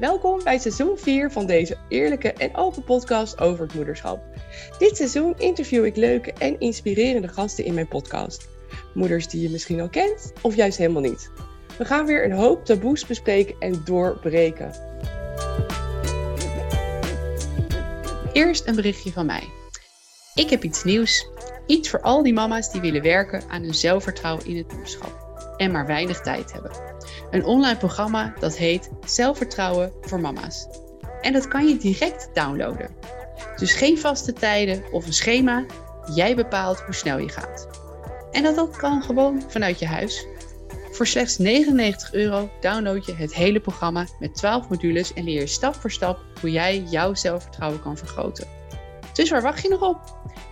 Welkom bij seizoen 4 van deze eerlijke en open podcast over het moederschap. Dit seizoen interview ik leuke en inspirerende gasten in mijn podcast. Moeders die je misschien al kent of juist helemaal niet. We gaan weer een hoop taboes bespreken en doorbreken. Eerst een berichtje van mij. Ik heb iets nieuws. Iets voor al die mama's die willen werken aan hun zelfvertrouwen in het moederschap en maar weinig tijd hebben. Een online programma dat heet Zelfvertrouwen voor Mama's. En dat kan je direct downloaden. Dus geen vaste tijden of een schema. Jij bepaalt hoe snel je gaat. En dat, dat kan gewoon vanuit je huis. Voor slechts 99 euro download je het hele programma met 12 modules en leer je stap voor stap hoe jij jouw zelfvertrouwen kan vergroten. Dus waar wacht je nog op?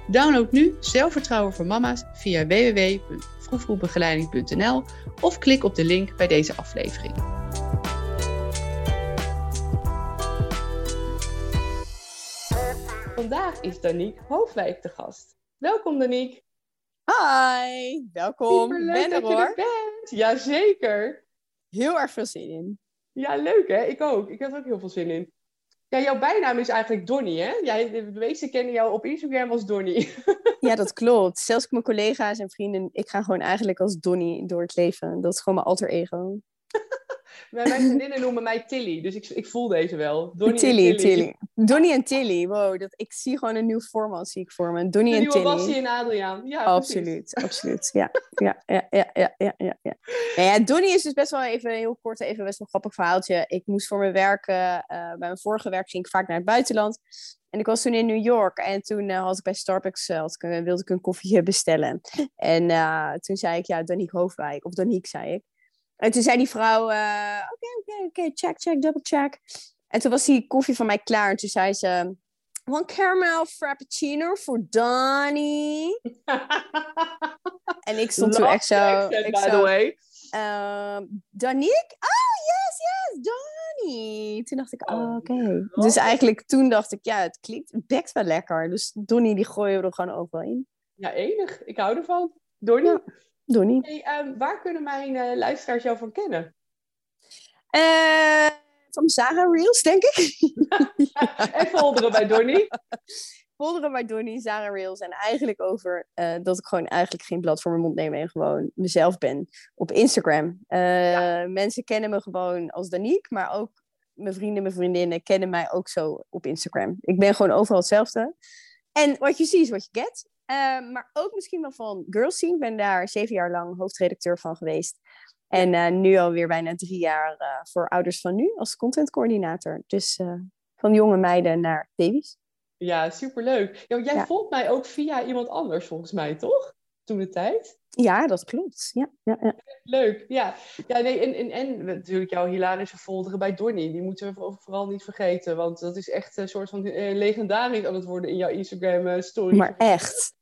Download nu Zelfvertrouwen voor Mama's via of klik op de link bij deze aflevering. Vandaag is Danique Hoofdwijk de gast. Welkom Danique. Hi, welkom. Super leuk ben dat je er bent. Jazeker. Heel erg veel zin in. Ja, leuk hè? Ik ook. Ik heb er ook heel veel zin in. Jouw bijnaam is eigenlijk Donnie, hè? De meesten kennen jou op Instagram als Donnie. Ja, dat klopt. Zelfs mijn collega's en vrienden, ik ga gewoon eigenlijk als Donnie door het leven. Dat is gewoon mijn alter ego. Mijn vriendinnen noemen mij Tilly, dus ik, ik voel deze wel. Donnie en Tilly, Tilly. Donnie en Tilly. Wow, dat, ik zie gewoon een nieuw format zie ik voor me. Donnie en Tilly. Bassie en Adriaan. Ja, precies. Absoluut, absoluut. Ja, ja, ja, ja, ja, ja, ja. ja. Nou ja, Donnie is dus best wel even heel kort, even best wel een grappig verhaaltje. Ik moest voor mijn werk, eh, eh, bij mijn vorige werk ging ik vaak naar het buitenland. En ik was toen in New York en toen eh, had ik bij Starbucks, had ik, wilde ik een koffie bestellen. En toen zei ik, ja, Danique Hoofdwijk, of Danique zei ik. En toen zei die vrouw, eh, oké, oké, oké, check, check, double check. En toen was die koffie van mij klaar en toen zei ze... One caramel frappuccino voor Donnie. En ik stond toen echt zo... accent, ik by the way. ehm, Danique? Oh, yes, yes, Donnie. Toen dacht ik, oh, Oh, oké. Dus eigenlijk toen dacht ik, ja, het klinkt, het bekt wel lekker. Dus Donnie, die gooien we er gewoon overal in. Ja, enig. Ik hou ervan. Donnie. Ja. Donnie. Hey, ehm, waar kunnen mijn eh, luisteraars jou van kennen? Eh, van Sarah Reels, denk ik. En folderen bij Donnie. Folderen bij Donnie, Sarah Reels. En eigenlijk over eh, dat ik gewoon eigenlijk geen blad voor mijn mond neem en gewoon mezelf ben. Op Instagram. Eh, Mensen kennen me gewoon als Danique, maar ook mijn vrienden, mijn vriendinnen kennen mij ook zo op Instagram. Ik ben gewoon overal hetzelfde. En wat je ziet is wat je get. Eh, maar ook misschien wel van Girls Scene. Ik ben daar zeven jaar lang hoofdredacteur van geweest. En eh, nu alweer bijna drie jaar eh, voor Ouders van Nu als contentcoördinator. Dus eh, van jonge meiden naar baby's. Ja, superleuk. Ja, jij Ja. volgt mij ook via iemand anders, volgens mij, toch? Toen de tijd. Ja, dat klopt. Ja, ja, ja. Leuk, ja. Ja, nee, en, en, en natuurlijk jouw hilarische folderen bij Donnie. Die moeten we voor- vooral niet vergeten. Want dat is echt een soort van legendarisch aan het worden in jouw Instagram-story. Maar echt.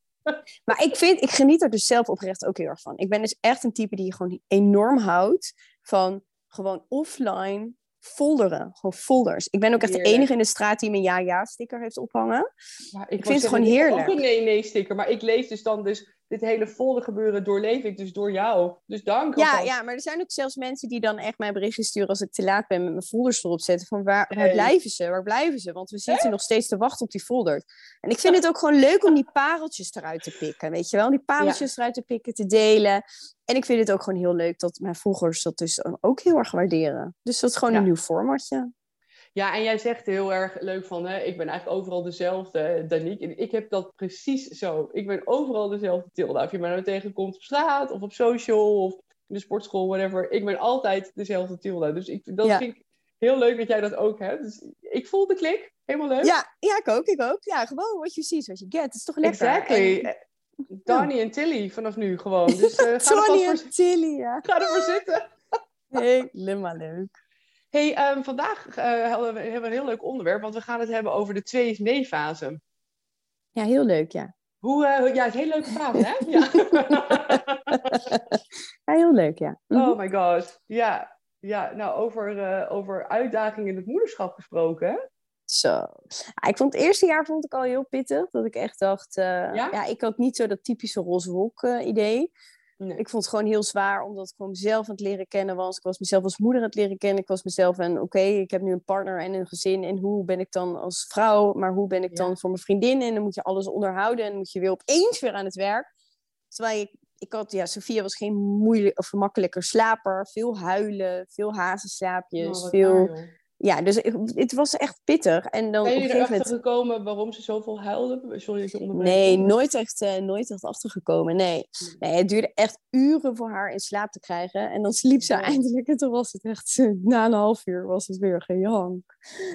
Maar ik, vind, ik geniet er dus zelf oprecht ook heel erg van. Ik ben dus echt een type die gewoon enorm houdt van gewoon offline folderen. Gewoon folders. Ik ben ook echt de Heerlijk. enige in de straat die mijn ja-ja-sticker heeft ophangen. Ja, ik vind het gewoon ik heb heerlijk. Ook een nee-nee-sticker. Maar ik lees dus dan dus dit hele folder gebeuren doorleef ik dus door jou. Dus dank. Ja, alvast. ja, maar er zijn ook zelfs mensen die dan echt mij berichtjes sturen als ik te laat ben met mijn folders erop zetten. Van waar, waar blijven ze? Waar blijven ze? Want we zitten nog steeds te wachten op die folders. En ik vind het ook gewoon leuk om die pareltjes eruit te pikken. Weet je wel? Die pareltjes eruit te pikken, te delen. En ik vind het ook gewoon heel leuk dat mijn volgers dat dus ook heel erg waarderen. Dus dat is gewoon Ja. een nieuw formatje. Ja, en jij zegt heel erg leuk van, hè, ik ben eigenlijk overal dezelfde, Danique. En ik heb dat precies zo. Ik ben overal dezelfde Tilda. Of je mij nou tegenkomt op straat, of op social, of in de sportschool, whatever. Ik ben altijd dezelfde Tilda. Dus ik, dat Ja. vind ik heel leuk dat jij dat ook hebt. Dus ik voel de klik. Helemaal leuk. Ja, ja, ik ook, ik ook. Ja, gewoon wat je ziet, wat je get. Het is toch lekker? exactly. En- Donnie en Tilly vanaf nu gewoon. Dus eh, ga, er en voor, Tilly, ja. ga ervoor zitten. Helemaal leuk. Hey, ehm, vandaag eh, hebben we een heel leuk onderwerp, want we gaan het hebben over de 2-nee-fase. Ja, heel leuk, ja. Hoe, eh, ja, het is een hele leuke vraag, hè? Ja. ja, heel leuk, ja. Mhm. oh my god. Ja, ja nou over, eh, over uitdagingen in het moederschap gesproken, hè? Zo. Ah, ik vond het eerste jaar vond ik al heel pittig. Dat ik echt dacht, Ja? ja? ik had niet zo dat typische roze wolk eh, idee. Nee. Ik vond het gewoon heel zwaar, omdat ik gewoon mezelf aan het leren kennen was. Ik was mezelf als moeder aan het leren kennen. Ik was mezelf en oké, ik heb nu een partner en een gezin. En hoe ben ik dan als vrouw? Maar hoe ben ik dan voor mijn vriendin? En dan moet je alles onderhouden en moet je weer opeens weer aan het werk. Terwijl ik, ik had, ja, Sofia was geen moeilijk of makkelijker slaper. Veel huilen, veel hazenslaapjes, oh, veel ja, dus het was echt pittig. En dan ben je erachter moment... gekomen waarom ze zoveel huilde? Sorry dat je onderbreekt. Nee, nooit echt, uh, nooit echt achtergekomen. Nee. nee, het duurde echt uren voor haar in slaap te krijgen. En dan sliep ze eindelijk. En toen was het echt, eh, na een half uur was het weer gejank.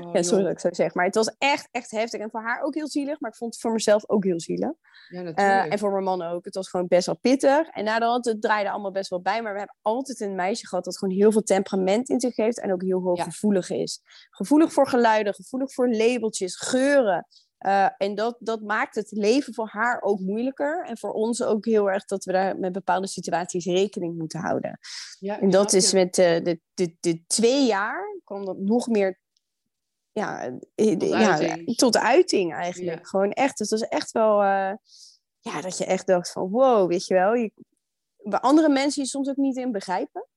Oh, ja, sorry dat ik zo zeg. Maar het was echt, echt heftig. En voor haar ook heel zielig. Maar ik vond het voor mezelf ook heel zielig. Ja, uh, en voor mijn man ook. Het was gewoon best wel pittig. En nadat het draaide allemaal best wel bij. Maar we hebben altijd een meisje gehad dat gewoon heel veel temperament in zich heeft. En ook heel hooggevoelig is. Gevoelig voor geluiden, gevoelig voor labeltjes, geuren. Uh, en dat, dat maakt het leven voor haar ook moeilijker. En voor ons ook heel erg dat we daar met bepaalde situaties rekening moeten houden. Ja, en dat is met uh, de, de, de twee jaar kwam dat nog meer ja, tot, ja, uiting. tot uiting eigenlijk. Gewoon echt. Dus dat is echt wel. Uh, ja, dat je echt dacht van wow, weet je wel. Je, waar andere mensen je soms ook niet in begrijpen.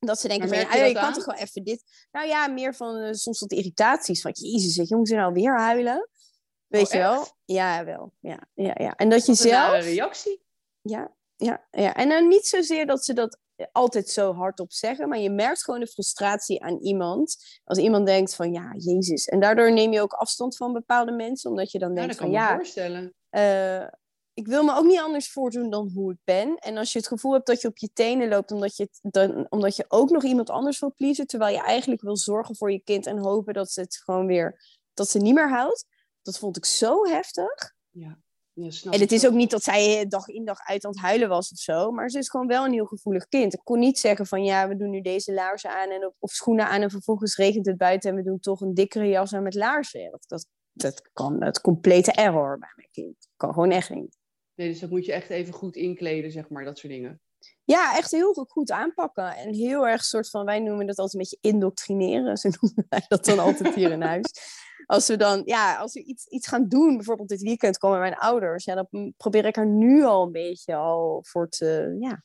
Dat ze denken van, ja, je, kan toch gewoon even dit... Nou ja, meer van uh, soms wat irritaties. Van, jezus, zeg, je moet er nou weer huilen. Weet oh, je wel? Ja, wel. Ja, ja, ja. En dat je zelf... Een reactie. Ja, ja, ja. En dan niet zozeer dat ze dat altijd zo hardop zeggen, maar je merkt gewoon de frustratie aan iemand. Als iemand denkt van, ja, jezus. En daardoor neem je ook afstand van bepaalde mensen, omdat je dan denkt van, ja... voorstellen. Uh, ik wil me ook niet anders voordoen dan hoe ik ben. En als je het gevoel hebt dat je op je tenen loopt omdat je, dan, omdat je ook nog iemand anders wil pleasen, terwijl je eigenlijk wil zorgen voor je kind en hopen dat ze het gewoon weer, dat ze niet meer houdt. Dat vond ik zo heftig. Ja. Ja, en het is ook niet dat zij dag in dag uit aan het huilen was of zo, maar ze is gewoon wel een heel gevoelig kind. Ik kon niet zeggen van ja, we doen nu deze laarzen aan en, of schoenen aan en vervolgens regent het buiten en we doen toch een dikkere jas aan met laarzen. Dat, dat, dat kan het complete error bij mijn kind. Dat kan gewoon echt niet. Nee, dus dat moet je echt even goed inkleden, zeg maar, dat soort dingen. Ja, echt heel goed aanpakken. En heel erg soort van, wij noemen dat altijd een beetje indoctrineren. Zo noemen wij dat dan altijd hier in huis. Als we dan, ja, als we iets, iets gaan doen, bijvoorbeeld dit weekend komen mijn ouders, ja, dan probeer ik er nu al een beetje al voor te, ja,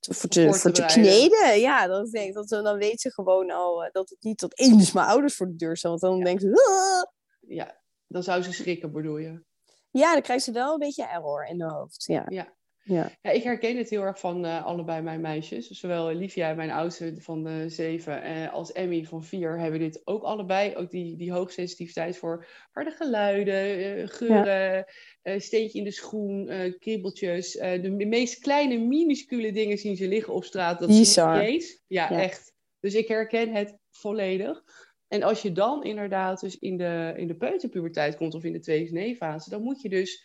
voor te, voor te, kneden. Ja, dat denk ik, dat, dan weet ze gewoon al eh, dat het niet tot eens mijn ouders voor de deur staan. Want dan ja. denkt ze... Ja, dan zou ze schrikken, bedoel je? Ja, dan krijgt ze wel een beetje error in de hoofd. Ja. ja. Ja. ja. ik herken het heel erg van uh, allebei mijn meisjes. Zowel Livia, mijn oudste van de zeven, uh, als Emmy van vier hebben dit ook allebei. Ook die, die hoogsensitiviteit voor harde geluiden, uh, geuren, ja. steentje in de schoen, kriebeltjes. de meest kleine, minuscule dingen zien ze liggen op straat. Dat Bizar. Is ja, ja, echt. Dus ik herken het volledig. En als je dan inderdaad dus in de, in de peuterpuberteit komt of in de 2-nee-fase, dan moet je dus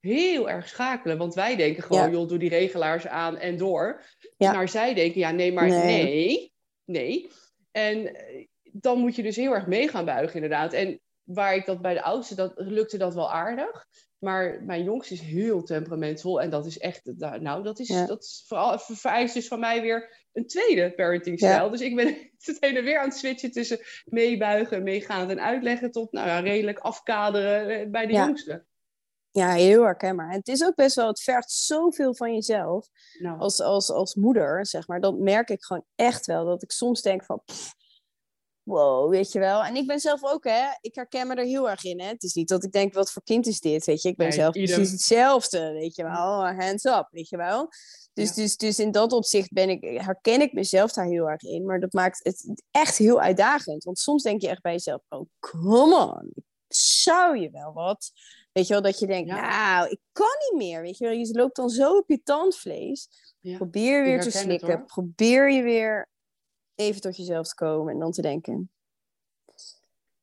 heel erg schakelen. Want wij denken gewoon, joh, doe die regelaars aan en door. Ja. Maar zij denken, ja, nee, maar nee. nee, En eh, dan moet je dus heel erg mee gaan buigen, inderdaad. En waar ik dat bij de oudste, dat lukte dat wel aardig. Maar mijn jongste is heel temperamentvol. En dat is echt, nou, dat is, dat is vooral, vereist dus van mij weer een tweede parentingstijl. Ja. Dus ik ben het hele weer aan het switchen tussen meebuigen, meegaan en uitleggen tot nou ja, redelijk afkaderen eh, bij de jongste. Ja, heel herkenbaar. En het is ook best wel, het vergt zoveel van jezelf nou. als, als, als moeder, zeg maar. Dat merk ik gewoon echt wel. Dat ik soms denk van, wow, weet je wel. En ik ben zelf ook, hè, ik herken me er heel erg in. Hè. Het is niet dat ik denk, wat voor kind is dit, weet je. Ik ben zelf precies hetzelfde, weet je wel. Hands up, weet je wel. Dus, dus, dus in dat opzicht ben ik, herken ik mezelf daar heel erg in. Maar dat maakt het echt heel uitdagend. Want soms denk je echt bij jezelf, oh, come on. Zou je wel wat? Weet je wel, dat je denkt, nou, ik kan niet meer. Weet je wel, je loopt dan zo op je tandvlees. Probeer weer te slikken. Probeer je weer even tot jezelf te komen en dan te denken.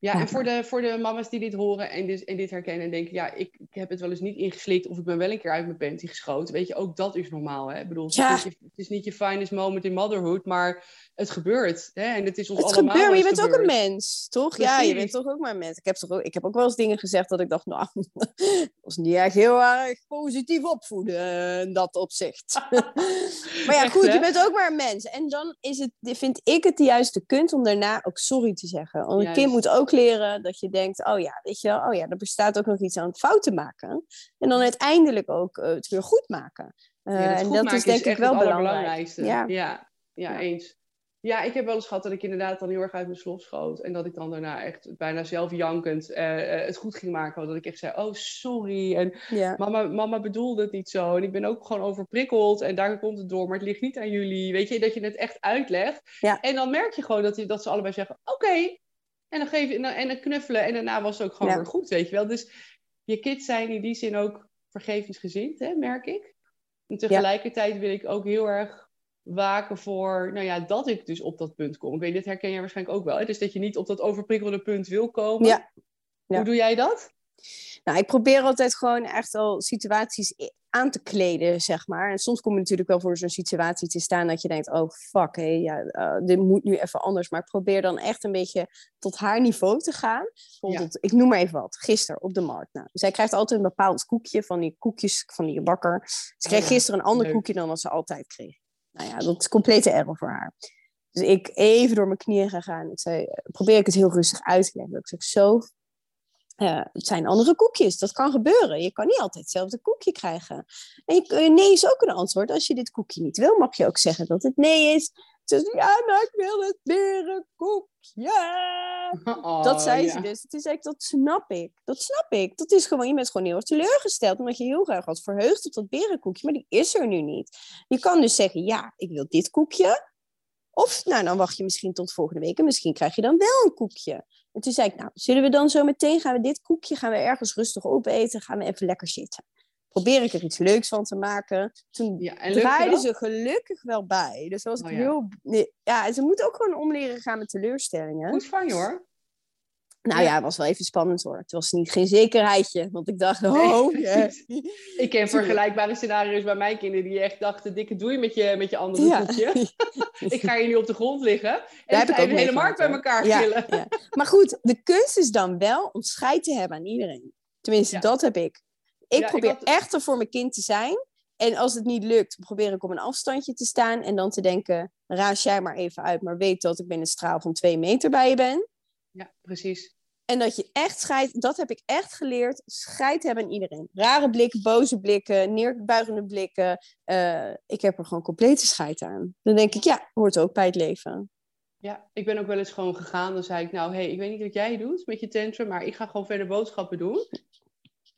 Ja, en voor de, voor de mama's die dit horen en dit, en dit herkennen en denken, ja, ik, ik heb het wel eens niet ingeslikt of ik ben wel een keer uit mijn panty geschoten. Weet je, ook dat is normaal. Hè? Ik bedoel, het, is, het, is, niet je finest moment in motherhood, maar het gebeurt. Hè? En het is ons het allemaal gebeurt, maar je bent ook een mens, toch? Ja, je bent toch ook maar een mens. Ik heb, toch ook, ik heb ook wel eens dingen gezegd dat ik dacht, nou, was niet echt heel erg positief opvoeden in dat opzicht. maar ja, goed, je bent ook maar een mens. En dan is het, vind ik het de juiste kunt om daarna ook sorry te zeggen. Want een kind moet ook leren dat je denkt, oh ja, weet je wel, oh ja, er bestaat ook nog iets aan fouten maken. En dan uiteindelijk ook uh, het weer goed maken. Uh, Ja, dat en goed dat maken is denk ik wel het belangrijk. Ja. Ja. Ja, eens. Ja, ik heb wel eens gehad dat ik inderdaad dan heel erg uit mijn slof schoot. En dat ik dan daarna echt bijna zelf jankend eh, eh, het goed ging maken. Dat ik echt zei, oh sorry. En Ja. mama, mama bedoelde het niet zo. En ik ben ook gewoon overprikkeld. En daar komt het door. Maar het ligt niet aan jullie. Weet je, dat je het echt uitlegt. Ja. En dan merk je gewoon dat, die- dat ze allebei zeggen, oké. En dan geef je, en dan- en dan knuffelen. En daarna was het ook gewoon Ja. weer goed, weet je wel. Dus je kids zijn in die zin ook vergevensgezind, hè, merk ik. En tegelijkertijd wil ik ook heel erg waken voor, nou ja, dat ik dus op dat punt kom. Ik weet, dit herken jij waarschijnlijk ook wel. Hè? Dus dat je niet op dat overprikkelde punt wil komen. Ja. Ja. Hoe doe jij dat? Nou, ik probeer altijd gewoon echt al situaties aan te kleden, zeg maar. En soms kom je natuurlijk wel voor zo'n situatie te staan dat je denkt, oh fuck, hé, ja, eh, dit moet nu even anders. Maar ik probeer dan echt een beetje tot haar niveau te gaan. Bijvoorbeeld, ik noem maar even wat, gisteren op de markt. Nou, zij krijgt altijd een bepaald koekje van die koekjes van die bakker. Ze kreeg Oh gisteren een ander leuk. koekje dan wat ze altijd kreeg. Nou ja, dat is complete error voor haar. Dus ik even door mijn knieën gegaan. Ik zei, eh, probeer ik het heel rustig uit te leggen. Ik zeg, zo, eh, het zijn andere koekjes. Dat kan gebeuren. Je kan niet altijd hetzelfde koekje krijgen. En je, eh, nee is ook een antwoord. Als je dit koekje niet wil, mag je ook zeggen dat het nee is. Ze zei, ja, maar ik wil het berenkoekje. Oh, dat zei ja. ze dus. Toen zei ik, dat snap ik. Dat snap ik. Dat is gewoon, je bent gewoon heel erg teleurgesteld. Omdat je heel graag had verheugd op dat berenkoekje. Maar die is er nu niet. Je kan dus zeggen, ja, ik wil dit koekje. Of, nou, dan wacht je misschien tot volgende week. En misschien krijg je dan wel een koekje. En toen zei ik, nou, zullen we dan zo meteen, gaan we dit koekje, gaan we ergens rustig opeten. Gaan we even lekker zitten. Probeer ik er iets leuks van te maken. Toen Ja, ze gelukkig wel bij. Dus dat was Oh ik ja. heel... nee, Ja, ze moet ook gewoon omleren gaan met teleurstellingen. Goed van je hoor. Nou Ja. het was wel even spannend hoor. Het was niet, geen zekerheidje. Want ik dacht, oh. Ik ken vergelijkbare scenario's bij mijn kinderen die echt dachten, dikke doei met je, met je andere Ja. koekje. ik ga hier nu op de grond liggen. En Daar heb ik ook de hele markt bij elkaar Ja. Maar goed, de kunst is dan wel om scheid te hebben aan iedereen. Tenminste, dat heb ik. Ik probeer had- echt er voor mijn kind te zijn. En als het niet lukt, probeer ik op een afstandje te staan. En dan te denken, raas jij maar even uit. Maar weet dat ik binnen een straal van twee meter bij je ben. Ja, precies. En dat je echt scheid, dat heb ik echt geleerd, scheid hebben aan iedereen. Rare blikken, boze blikken, neerbuigende blikken. Eh, ik heb er gewoon complete scheid aan. Dan denk ik, ja, hoort ook bij het leven. Ja, ik ben ook wel eens gewoon gegaan. Dan zei ik, nou, hey, ik weet niet wat jij doet met je tantrum, maar ik ga gewoon verder boodschappen doen.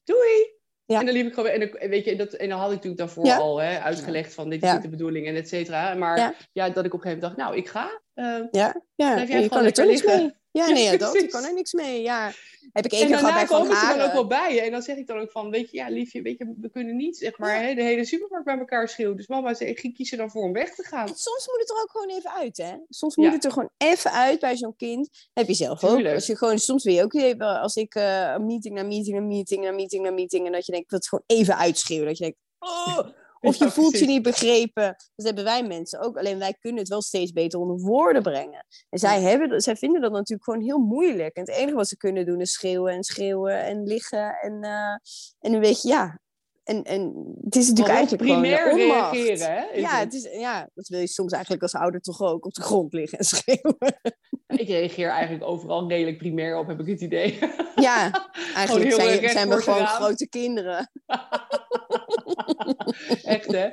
Doei! Ja. En dan liep ik gewoon, en, dan- weet je, dat, en dan had ik natuurlijk daarvoor Ja. al hè, uitgelegd van dit is Ja. niet de bedoeling en et cetera. Maar Ja. dat ik op een gegeven moment dacht, nou, ik ga. eh, Ja, ja. Blijf jij En je gewoon kan er mee. Ja, nee, ja, dat. Precies. kan er niks mee. Ja. Heb ik één en keer gehad bij Van komen ze dan ook wel bij. En dan zeg ik dan ook van, weet je, ja, liefje, weet je, we kunnen niet zeg maar hè, de hele supermarkt bij elkaar schreeuwen. Dus mama, ze- ik kies er dan voor om weg te gaan. En Soms moet het er ook gewoon even uit, hè? Soms Ja. moet het er gewoon even uit bij zo'n kind. Heb je zelf ook. Als je gewoon, soms wil je ook even, als ik eh, een meeting na meeting na meeting na meeting na meeting, en dat je denkt, ik wil het gewoon even uitschreeuwen. Dat je denkt, oh, of je Ja, voelt je niet begrepen. Dat hebben wij mensen ook. Alleen wij kunnen het wel steeds beter onder woorden brengen. En zij, hebben, zij vinden dat natuurlijk gewoon heel moeilijk. En het enige wat ze kunnen doen is schreeuwen en schreeuwen en liggen. En, eh, en een beetje, ja. En, en het is natuurlijk eigenlijk primair onmacht. reageren, hè? Ja, het. is, ja, dat wil je soms eigenlijk als ouder toch ook op de grond liggen en schreeuwen. Ik reageer eigenlijk overal redelijk primair op, heb ik het idee. Ja, eigenlijk zijn, zijn we gewoon raam. grote kinderen. Echt, hè?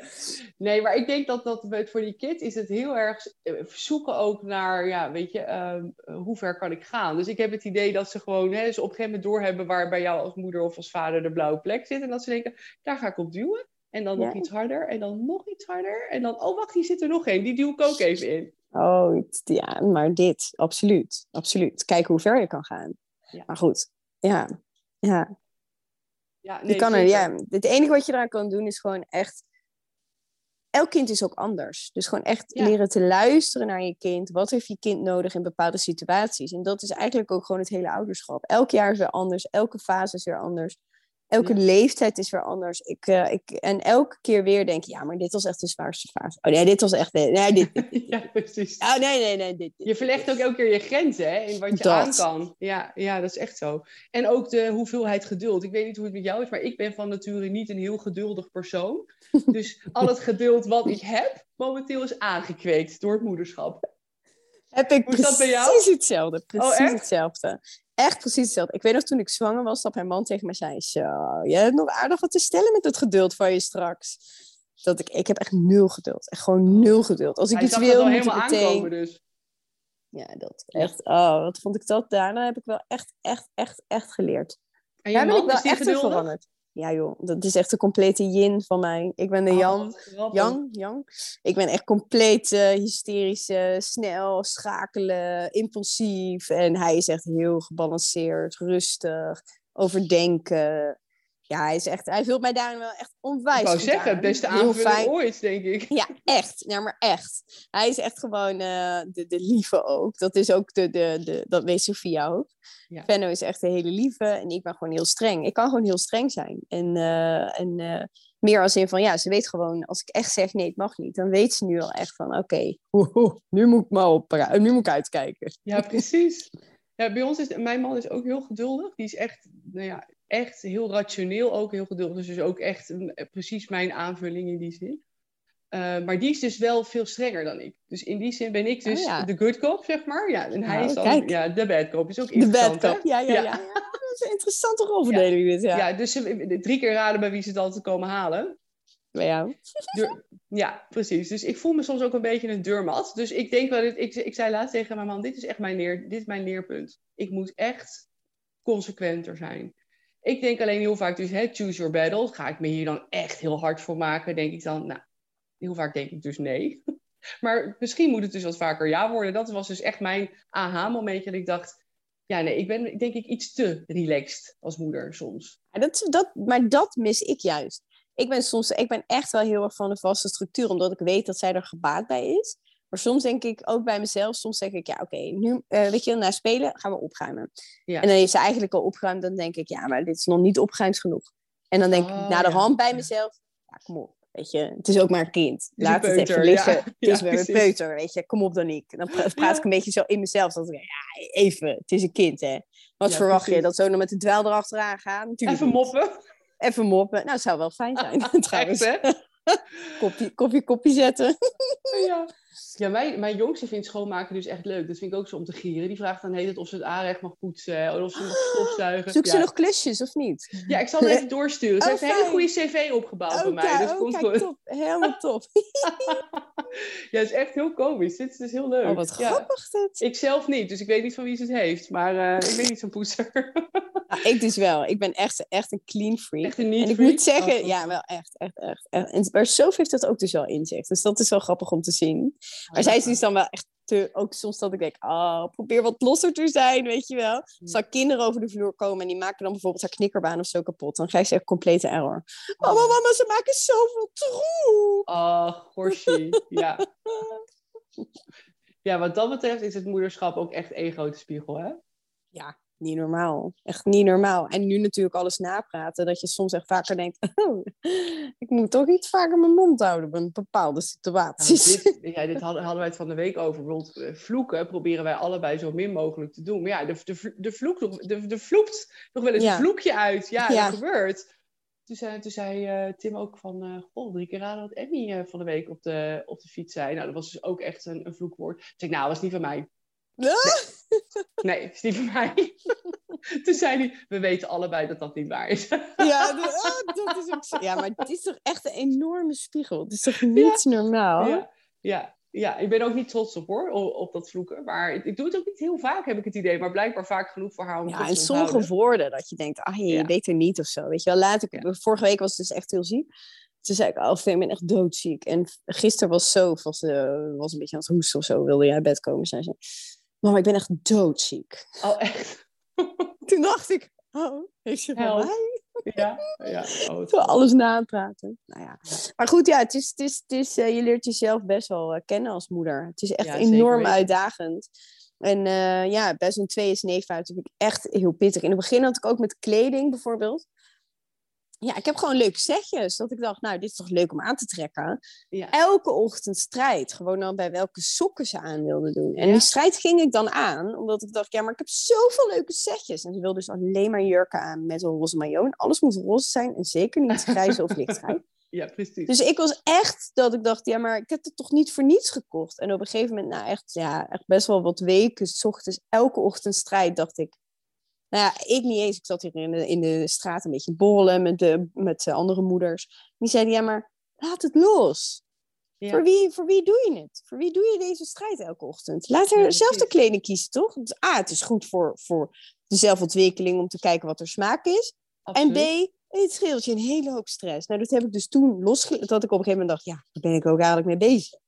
Nee, maar ik denk dat, dat het voor die kids is het heel erg eh, zoeken ook naar, ja, weet je, ehm, hoe ver kan ik gaan? Dus ik heb het idee dat ze gewoon, hè, ze op een gegeven moment doorhebben waar bij jou als moeder of als vader de blauwe plek zit. En dat ze denken, daar ga ik op duwen. En dan nog iets harder. En dan nog iets harder. En dan, oh wacht, hier zit er nog één. Die duw ik ook even in. Oh, ja, maar dit, absoluut. Absoluut. Kijken hoe ver je kan gaan. Ja. Maar goed, ja. Ja, Ja, je nee, kan er, ja. Het enige wat je eraan kan doen is gewoon echt... Elk kind is ook anders. Dus gewoon echt Ja. leren te luisteren naar je kind. Wat heeft je kind nodig in bepaalde situaties? En dat is eigenlijk ook gewoon het hele ouderschap. Elk jaar is weer anders. Elke fase is weer anders. Elke Ja. leeftijd is weer anders. Ik, eh, ik, en elke keer weer denk je, ja, maar dit was echt de zwaarste fase. Oh nee, dit was echt... Nee, dit, ja, precies. Oh, nee, nee, nee. Dit, Je verlegt ook elke keer je grenzen hè, in wat je Dat. aan kan. Ja, ja, dat is echt zo. En ook de hoeveelheid geduld. Ik weet niet hoe het met jou is, maar ik ben van nature niet een heel geduldig persoon. Dus al het geduld wat ik heb, momenteel is aangekweekt door het moederschap. Heb ik Hoe precies hetzelfde. Precies echt? hetzelfde. Echt precies hetzelfde. Ik weet nog toen ik zwanger was, dat mijn man tegen me zei: Zo, je hebt nog aardig wat te stellen met het geduld van je straks. dat ik, ik heb echt nul geduld. Echt gewoon nul geduld. Als ik Hij iets wil, moet ik meteen... dus. Ja, dat echt. Oh, wat vond ik dat? Daarna heb ik wel echt, echt, echt, echt geleerd. En Daar ben ik wel echt in veranderd. Ja joh, dat is echt de complete yin van mij. Ik ben de Oh, Jan. Yang. Ik ben echt compleet eh, hysterisch, eh, snel, schakelen, impulsief. En hij is echt heel gebalanceerd, rustig, overdenken. Ja, hij is echt, hij vult mij daar wel echt onwijs Ik wou zeggen, aan. beste aanvulling ooit, denk ik. Ja, echt. Ja, maar echt. Hij is echt gewoon eh, de, de lieve ook. Dat is ook de, de, de dat weet Sophia ook. Ja. Venno is echt de hele lieve en ik ben gewoon heel streng. Ik kan gewoon heel streng zijn. En, eh, en eh, meer als in van, ja, ze weet gewoon, als ik echt zeg nee, het mag niet, dan weet ze nu al echt van, oké, nu moet ik maar op, nu moet ik uitkijken. Ja, precies. Ja, bij ons is, mijn man is ook heel geduldig. Die is echt, nou ja, echt heel rationeel ook heel geduldig. Dus ook echt mm, precies mijn aanvulling in die zin. Eh, maar die is dus wel veel strenger dan ik. Dus in die zin ben ik dus Oh, ja. de good cop, zeg maar. Ja, en hij Nou, is dan kijk. ja, de bad cop. Is ook De interessant, bad hè? cop. Ja, ja, ja. Ja. ja. Dat is een interessante rolverdeling dit, ja. Ja, dus ze, drie keer raden bij wie ze het altijd komen halen. Bij jou. Deur- ja, precies. Dus ik voel me soms ook een beetje een deurmat. Dus ik denk wel, ik, ik zei laatst tegen mijn man, dit is echt mijn, leer, dit is mijn leerpunt. Ik moet echt consequenter zijn. Ik denk alleen heel vaak dus, hè, choose your battle. Ga ik me hier dan echt heel hard voor maken? Denk ik dan, nou, heel vaak denk ik dus nee. Maar misschien moet het dus wat vaker ja worden. Dat was dus echt mijn aha-momentje. Dat ik dacht, ja nee, ik ben denk ik iets te relaxed als moeder soms. Dat, dat, maar dat mis ik juist. Ik ben soms, ik ben echt wel heel erg van de vaste structuur, omdat ik weet dat zij er gebaat bij is. Maar soms denk ik ook bij mezelf, soms denk ik, ja, oké, nu, eh, weet je, na spelen gaan we opruimen. Ja. En dan heeft ze eigenlijk al opgeruimd, dan denk ik, ja, maar dit is nog niet opgeruimd genoeg. En dan denk Oh, ik na de ja. hand bij mezelf, ja, kom op, weet je, het is ook maar een kind. een Laat het even liggen. ja. Het is weer een peuter, weet je, kom op dan niet. Dan pra- praat ik een beetje zo in mezelf, dat ik ja, even, het is een kind, hè. Wat verwacht je, dat zo nog met de dweil erachteraan gaan? Natuurlijk Even moppen. Even moppen. Nou, het zou wel fijn zijn, trouwens. Echt, hè? Koffie, koffie, koffie zetten. Ja, ja mijn, mijn jongste vindt schoonmaken dus echt leuk. Dat vind ik ook zo om te gieren. Die vraagt dan heet het of ze het aanrecht mag poetsen. Of ze mag stofzuigen. Zoek ze nog klusjes, of niet? ja, ik zal het even doorsturen. Ze Oh, heeft een hele goede cv opgebouwd bij mij. Dus oh, komt kijk, goed. top. Helemaal top. Ja, het is echt heel komisch. Dit is dus heel leuk. Oh, wat Ja. grappig dit. Ik zelf niet, dus ik weet niet van wie ze het heeft. Maar eh, ik ben niet zo'n poetser. Ah, ik dus wel. Ik ben echt, echt een clean freak. Echt een en ik moet zeggen, ja, wel echt, echt, echt. echt. En, maar Sof heeft dat ook dus wel in zich. Dus dat is wel grappig om te zien. Maar zij is dus dan wel echt te, ook soms dat ik denk, oh, probeer wat losser te zijn, weet je wel. Als er kinderen over de vloer komen en die maken dan bijvoorbeeld haar knikkerbaan of zo kapot, dan krijg ze echt complete error. Mama, mama, ze maken zoveel troep. Oh, Gorsie. ja. Ja, wat dat betreft is het moederschap ook echt één grote spiegel, hè? Ja, niet normaal. Echt niet normaal. En nu natuurlijk alles napraten, dat je soms echt vaker denkt, oh, ik moet toch iets vaker mijn mond houden bij bepaalde Nou, situaties. dit, ja, dit hadden, hadden wij het van de week over. Bijvoorbeeld eh, vloeken proberen wij allebei zo min mogelijk te doen. Maar ja, de, de, de, vloek, nog- de, de vloekt nog wel eens Ja. een vloekje uit. Ja, Ja. dat gebeurt. Toen zei, toen zei eh, Tim ook van, eh goh, drie keer raden wat Emmy van de week op de, op de fiets zei. Nou, dat was dus ook echt een, een vloekwoord. Toen zei ik, nou, dat was niet van mij. Nee, dat is niet van mij. toen zei hij, we weten allebei dat dat niet waar is. Ja, de- ah, dat is ook zo. Ja, maar het is toch echt een enorme spiegel. Het is toch niet normaal? Ja, ja, ja, ik ben ook niet trots op hoor, op, dat vloeken. Maar ik, doe het ook niet heel vaak, heb ik het idee. Maar blijkbaar vaak genoeg voor haar om Ja, en sommige woorden dat je denkt, ah, je Ja. weet er niet of zo. Weet je wel, laat ik, vorige week was het dus echt heel ziek. Toen zei ik, oh, ik ben echt doodziek. En gisteren was zo, was, eh, was een beetje aan het hoesten of zo, wilde jij uit bed komen. Zei ze, mama, ik ben echt doodziek. Oh, echt? Toen dacht ik, oh, heeft ze van Help. mij? Ja, ja. Oh, alles napraten. Nou ja. Maar goed, ja, het is, het is, het is, eh, je leert jezelf best wel eh, kennen als moeder. Het is echt Ja, enorm uitdagend. En eh, ja, bij zo'n twee is neef uit vind ik echt heel pittig. In het begin had ik ook met kleding bijvoorbeeld. Ja, ik heb gewoon leuke setjes. Dat ik dacht, nou, dit is toch leuk om aan te trekken. Ja. Elke ochtend strijd. Gewoon dan bij welke sokken ze aan wilden doen. En Ja. die strijd ging ik dan aan. Omdat ik dacht, ja, maar ik heb zoveel leuke setjes. En ze wilde dus alleen maar jurken aan met een roze maillot. En alles moet roze zijn. En zeker niet grijze of lichtgrijs. ja, precies. Dus ik was echt dat ik dacht, ja, maar ik heb het toch niet voor niets gekocht. En op een gegeven moment, nou echt, ja, echt best wel wat weken, s ochtends, elke ochtend strijd, dacht ik. Nou ja, ik niet eens. Ik zat hier in de, in de straat een beetje borrelen met de, met de andere moeders. Die zeiden, ja, maar laat het los. Ja. Voor, wie, voor wie doe je het? Voor wie doe je deze strijd elke ochtend? Laat Ja, haar zelf de kleding kiezen, toch? Want A, het is goed voor, voor de zelfontwikkeling om te kijken wat er smaak is. En B, het scheelt je een hele hoop stress. Nou, dat heb ik dus toen losgelaten. Dat ik op een gegeven moment dacht, ja, daar ben ik ook eigenlijk mee bezig.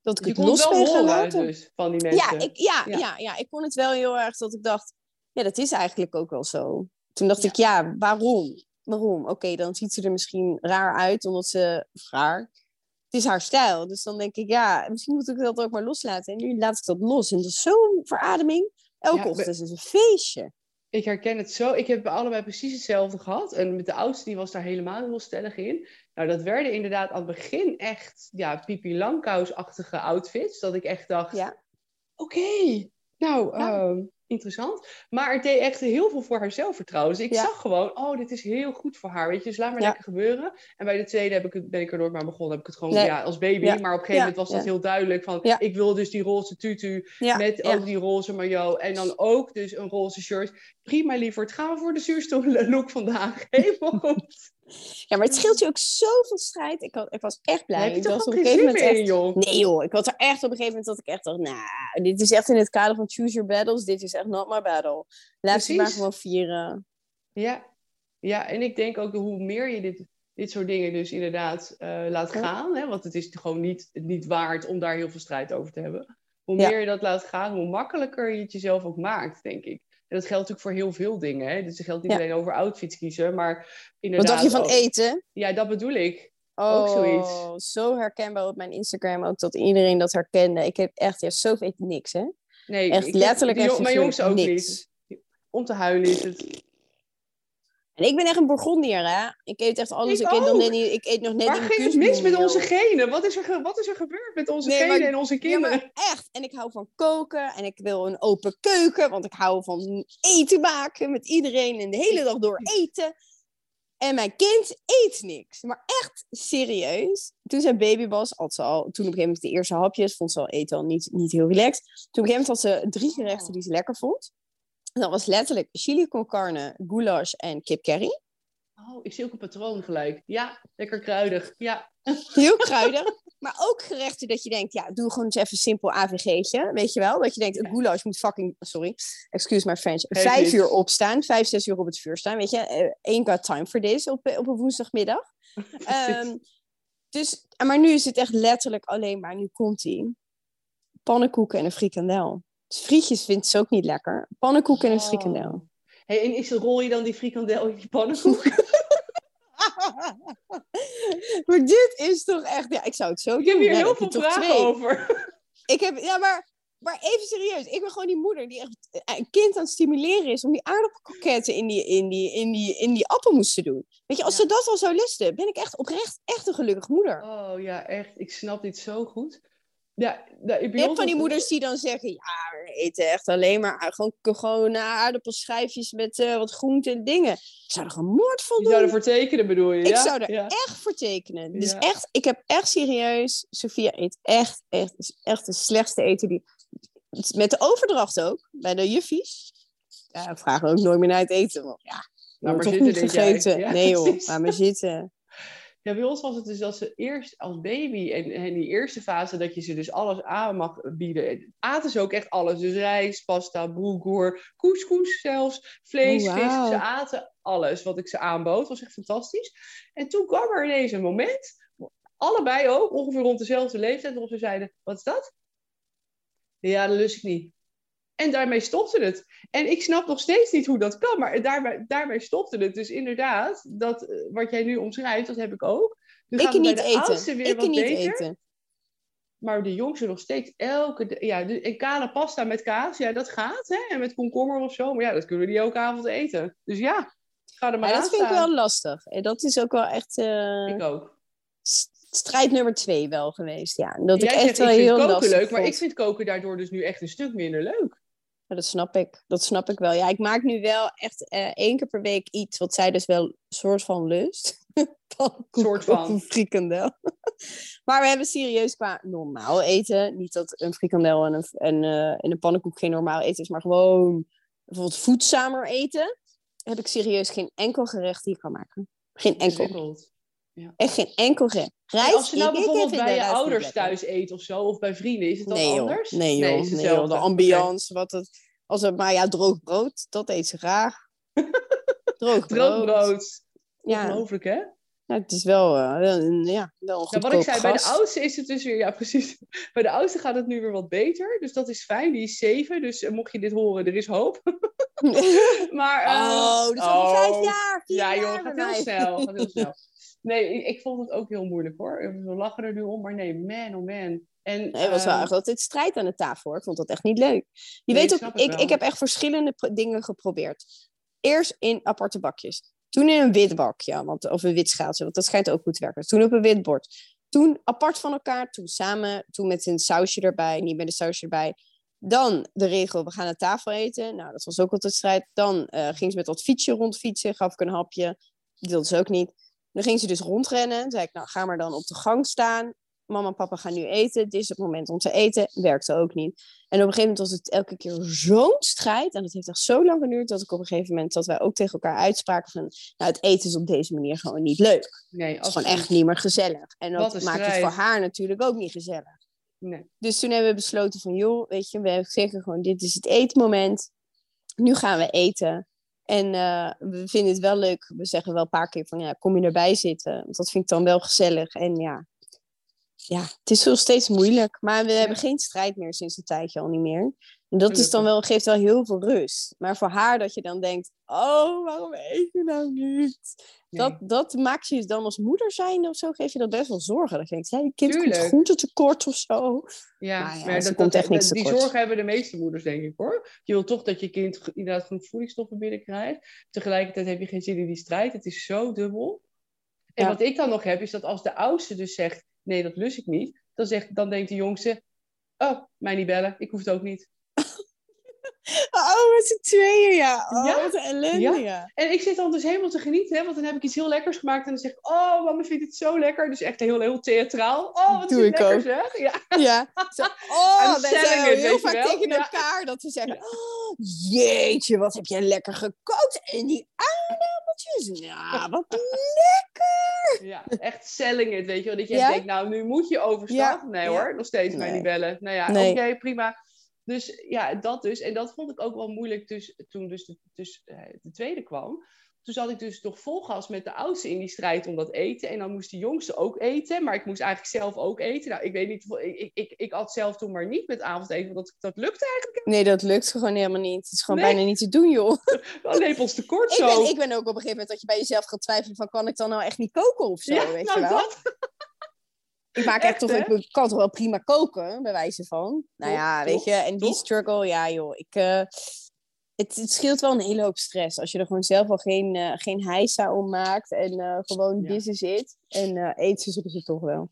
Dat ik Je het los ben gaan laten. dus, van die mensen. Ja ik, Ja. ja. Ja, ik kon het wel heel erg dat ik dacht, ja, dat is eigenlijk ook wel zo. Toen dacht Ja. ik, ja, waarom? Waarom? Oké, dan ziet ze er misschien raar uit, omdat ze, raar, het is haar stijl. Dus dan denk ik, ja, misschien moet ik dat ook maar loslaten. En nu laat ik dat los. En dat is zo'n verademing. Elke Ja, ochtend is een feestje. Ik herken het zo. Ik heb bij allebei precies hetzelfde gehad. En met de oudste, die was daar helemaal heel stellig in. Nou, dat werden inderdaad aan het begin echt ja, Pipi Langkous-achtige outfits. Dat ik echt dacht, Ja. oké, nou, Ja. ehm, interessant. Maar het deed echt heel veel voor haar zelfvertrouwen. Dus ik Ja. zag gewoon, oh, dit is heel goed voor haar. Weet je, dus laat maar Ja. lekker gebeuren. En bij de tweede heb ik ben ik er nooit maar begonnen. Heb ik het gewoon Nee. ja, als baby. Ja. Maar op een gegeven moment was dat heel duidelijk. Van, ik wil dus die roze tutu met ook die roze maillot. En dan ook dus een roze shirt. Prima, lieverd. Gaan we voor de zuurstoel look vandaag. Helemaal goed. ja, maar het scheelt je ook zoveel strijd. Ik, had, ik was echt blij. Heb je Ik was op een gegeven moment in, joh. Nee joh, ik had er echt op een gegeven moment dat ik echt dacht, nou, dit is echt in het kader van choose your battles. Dit is echt not my battle. Laat ze maar gewoon vieren. Ja. ja, en ik denk ook hoe meer je dit, dit soort dingen dus inderdaad eh, laat Ja. gaan. Hè, want het is gewoon niet, niet waard om daar heel veel strijd over te hebben. Hoe Ja. meer je dat laat gaan, hoe makkelijker je het jezelf ook maakt, denk ik. En dat geldt natuurlijk voor heel veel dingen. Hè? Dus het geldt niet Ja. alleen over outfits kiezen, maar Wat inderdaad... dacht je van ook- eten? Ja, dat bedoel ik. Oh, Ook zoiets. zo herkenbaar op mijn Instagram ook, dat iedereen dat herkende. Ik heb echt, ja, zoveel eten niks, hè? Nee, Echt ik letterlijk die jong- Mijn jongste ook niks. niet. Om te huilen is het. En ik ben echt een Burgondier, hè? Ik eet echt alles. Ik Ik, eet, nog net niet, ik eet nog net Waar niet ging het mis met onze genen? Wat is er, wat is er gebeurd met onze Nee, genen maar- en onze kinderen? maar echt. En ik hou van koken en ik wil een open keuken, want ik hou van eten maken met iedereen en de hele dag door eten. En mijn kind eet niks. Maar echt serieus. Toen zij baby was, had ze al, toen op een gegeven moment de eerste hapjes, vond ze al eten al niet, niet heel relaxed. Toen op een gegeven moment had ze drie gerechten die ze lekker vond. En dat was letterlijk chili con carne, goulash en kip curry. Oh, ik zie ook een patroon gelijk. Ja, lekker kruidig. Ja, Heel kruidig. maar ook gerechten dat je denkt, ja, doe gewoon eens even een simpel AVG'tje. Weet je wel? Dat je denkt, een goulash moet fucking, sorry, excuse my French, vijf niet. uur opstaan. Vijf, zes uur op het vuur staan. Weet je, Eh, ain't got time for this op, op een woensdagmiddag. Ehm, dus, maar nu is het echt letterlijk alleen maar, nu komt ie. Pannenkoeken en een frikandel. Frietjes vindt ze ook niet lekker. Pannenkoeken en een frikandel. Oh. Hey, en is, rol je dan die frikandel in die pannenkoek? maar dit is toch echt, ja, ik zou het zo Ik doen. heb hier heel veel vragen twee. over. Ik heb, ja, maar, maar even serieus. Ik ben gewoon die moeder die echt eh, een kind aan het stimuleren is om die aardappelkroketten in die, in die, in die, in die appelmoes te doen. Weet je, als Ja. ze dat al zou lusten, ben ik echt oprecht echt een gelukkige moeder. Oh ja, echt. Ik snap dit zo goed. Ja, nou, Je ons hebt van die moeders die dan zeggen, ja, we eten echt alleen maar gewoon, gewoon eh, aardappelschijfjes met eh, wat groente en dingen. Ik zou er gewoon moord van doen. zouden voor tekenen, bedoel je? Ik ja? zou er Ja. echt voor tekenen. Dus echt, ik heb echt serieus, Sophia eet echt, echt, is echt de slechtste eten die... Met de overdracht ook, bij de juffies. Ja, vragen ook nooit meer naar het eten. Want ja, maar maar toch niet gegeten. Nee joh, laat maar zitten. Ja, bij ons was het dus dat ze eerst als baby en, en die eerste fase dat je ze dus alles aan mag bieden. Aten ze ook echt alles. Dus rijst, pasta, boelgoer, couscous zelfs, vlees, Oh, vis. Ze aten alles wat ik ze aanbood. was echt fantastisch. En toen kwam er ineens een moment, allebei ook, ongeveer rond dezelfde leeftijd, waarop ze zeiden, wat is dat? Ja, dat lust ik niet. En daarmee stopte het. En ik snap nog steeds niet hoe dat kan, maar daarbij, daarbij stopte het. Dus inderdaad, dat, eh, wat jij nu omschrijft, dat heb ik ook. Nu Ik bij niet eten. weer Ik wat niet beter. eten. Maar de jongste nog steeds elke... Ja, de, en kale pasta met kaas, ja, dat gaat. Hè? En met komkommer of zo. Maar ja, dat kunnen we niet elke avond eten. Dus ja, ga er maar Maar aan dat vind ik wel lastig. En dat is ook wel echt eh, Ik ook. strijd nummer twee wel geweest. Ja, dat ik echt zegt, wel ik heel koken lastig leuk, maar ik vind koken daardoor dus nu echt een stuk minder leuk. Ja, dat snap ik. Dat snap ik wel. Ja, ik maak nu wel echt eh, één keer per week iets wat zij dus wel soort van lust. Soort van. een frikandel. maar we hebben serieus qua normaal eten. Niet dat een frikandel en een, en, eh, en een pannenkoek geen normaal eten is, maar gewoon bijvoorbeeld voedzamer eten. Heb ik serieus geen enkel gerecht die ik kan maken. Geen enkel. Ingewikkeld. Echt geen enkel gerecht. Rijst, als je nou bijvoorbeeld bij je ouders thuis eet of zo, of bij vrienden, is het dan Nee joh, anders? nee joh, is nee joh, de ambiance, wat het, als het, maar ja, droog brood, dat eet ze graag. droog brood. Droog brood. Ja, Ongelooflijk, hè? ja, het is wel, een- ja, wel Ja, wat ik zei, bij de oudste is het dus weer, ja precies. Bij de oudste gaat het nu weer wat beter, dus dat is fijn. Die is zeven, dus eh, mocht je dit horen, er is hoop. maar, eh, oh, dus over oh, vijf jaar, Ja joh, gaat heel snel, gaat heel snel. Nee, ik, vond het ook heel moeilijk hoor. We lachen er nu om, maar nee, man oh man. En, Nee, het was wel ehm, echt altijd strijd aan de tafel hoor. Ik vond dat echt niet leuk. Je Nee, weet ook, ik, ik heb echt verschillende dingen geprobeerd. Eerst in aparte bakjes. Toen in een wit bakje, want, of een wit schaaltje, want dat schijnt ook goed te werken. Toen op een wit bord. Toen apart van elkaar, toen samen, toen met een sausje erbij, niet met een sausje erbij. Dan de regel, we gaan aan tafel eten. Nou, dat was ook altijd strijd. Dan eh, ging ze met dat fietsje rondfietsen, gaf ik een hapje. Wilde ze ook niet. Dan ging ze dus rondrennen. Toen zei ik, nou, ga maar dan op de gang staan. Mama en papa gaan nu eten. Dit is het moment om te eten. Werkte ook niet. En op een gegeven moment was het elke keer zo'n strijd. En dat heeft echt zo lang geduurd dat ik op een gegeven moment... dat wij ook tegen elkaar uitspraken van... nou, het eten is op deze manier gewoon niet leuk. nee, Het is als gewoon echt niet meer gezellig. En dat maakt het voor haar natuurlijk ook niet gezellig. Nee. Dus toen hebben we besloten van, joh, weet je, we zeggen gewoon, dit is het eetmoment. Nu gaan we eten. En eh, we vinden het wel leuk. We zeggen wel een paar keer van, ja, kom je erbij zitten? Want dat vind ik dan wel gezellig. En ja, ja het is wel steeds moeilijk. Maar we hebben geen strijd meer sinds een tijdje al niet meer. Dat is dan wel, geeft wel heel veel rust. Maar voor haar dat je dan denkt, oh, waarom eet je nou niet? Nee. Dat, dat maakt je dan als moeder zijn of zo, geef je dat best wel zorgen. Dat je denkt, ja, je kind Tuurlijk. komt groente tekort of zo. Ja, Maar ja, maar dat, komt dat- echt die zorgen hebben de meeste moeders, denk ik hoor. Je wil toch dat je kind inderdaad genoeg voedingsstoffen binnenkrijgt. Tegelijkertijd heb je geen zin in die strijd. Het is zo dubbel. En Ja. wat ik dan nog heb, is dat als de oudste dus zegt: nee, dat lust ik niet. Dan, zegt, dan denkt de jongste: oh, mij niet bellen, ik hoef het ook niet. Oh, met z'n tweeën, ja. Oh, Ja? wat een ellende, Ja? ja. En ik zit dan dus helemaal te genieten, hè, want dan heb ik iets heel lekkers gemaakt. En dan zeg ik: oh, mama vindt het zo lekker. Dus echt heel, heel theatraal. Oh, wat Doe ik lekker ook. zeg. Ja. Ja. Zo, oh, wij zijn it, heel vaak wel? tegen elkaar dat we zeggen... Oh, jeetje, wat heb jij lekker gekookt. En die aardappeltjes. Ja, wat lekker. Ja, echt selling it, weet je wel. Dat je denkt, nou, nu moet je overstap. Ja, Nee hoor, nog steeds mij Nee. niet bellen. Nou ja, Nee. oké, prima. Dus ja, dat dus. En dat vond ik ook wel moeilijk dus, toen dus de, dus, eh, de tweede kwam. Toen zat ik dus toch vol gas met de oudste in die strijd om dat eten. En dan moest de jongste ook eten. Maar ik moest eigenlijk zelf ook eten. Nou, ik weet niet, ik, ik, ik, ik at zelf toen maar niet met avondeten. Want dat, dat lukte eigenlijk Nee, dat lukt gewoon helemaal niet. Het is gewoon Nee. bijna niet te doen, joh. wel lepels tekort Ik zo. ben, ik ben ook op een gegeven moment dat je bij jezelf gaat twijfelen van... kan ik dan nou echt niet koken of zo, ja, weet nou je wel? dat. Ik maak Echt, echt toch, ik kan toch wel prima koken, bij wijze van. Nou ja, toch, weet je, en die struggle, ja joh. Ik, eh, het, het scheelt wel een hele hoop stress. Als je er gewoon zelf al geen, eh geen heisa om maakt en eh, gewoon Ja. dit is het. En eh eten zullen ze toch wel.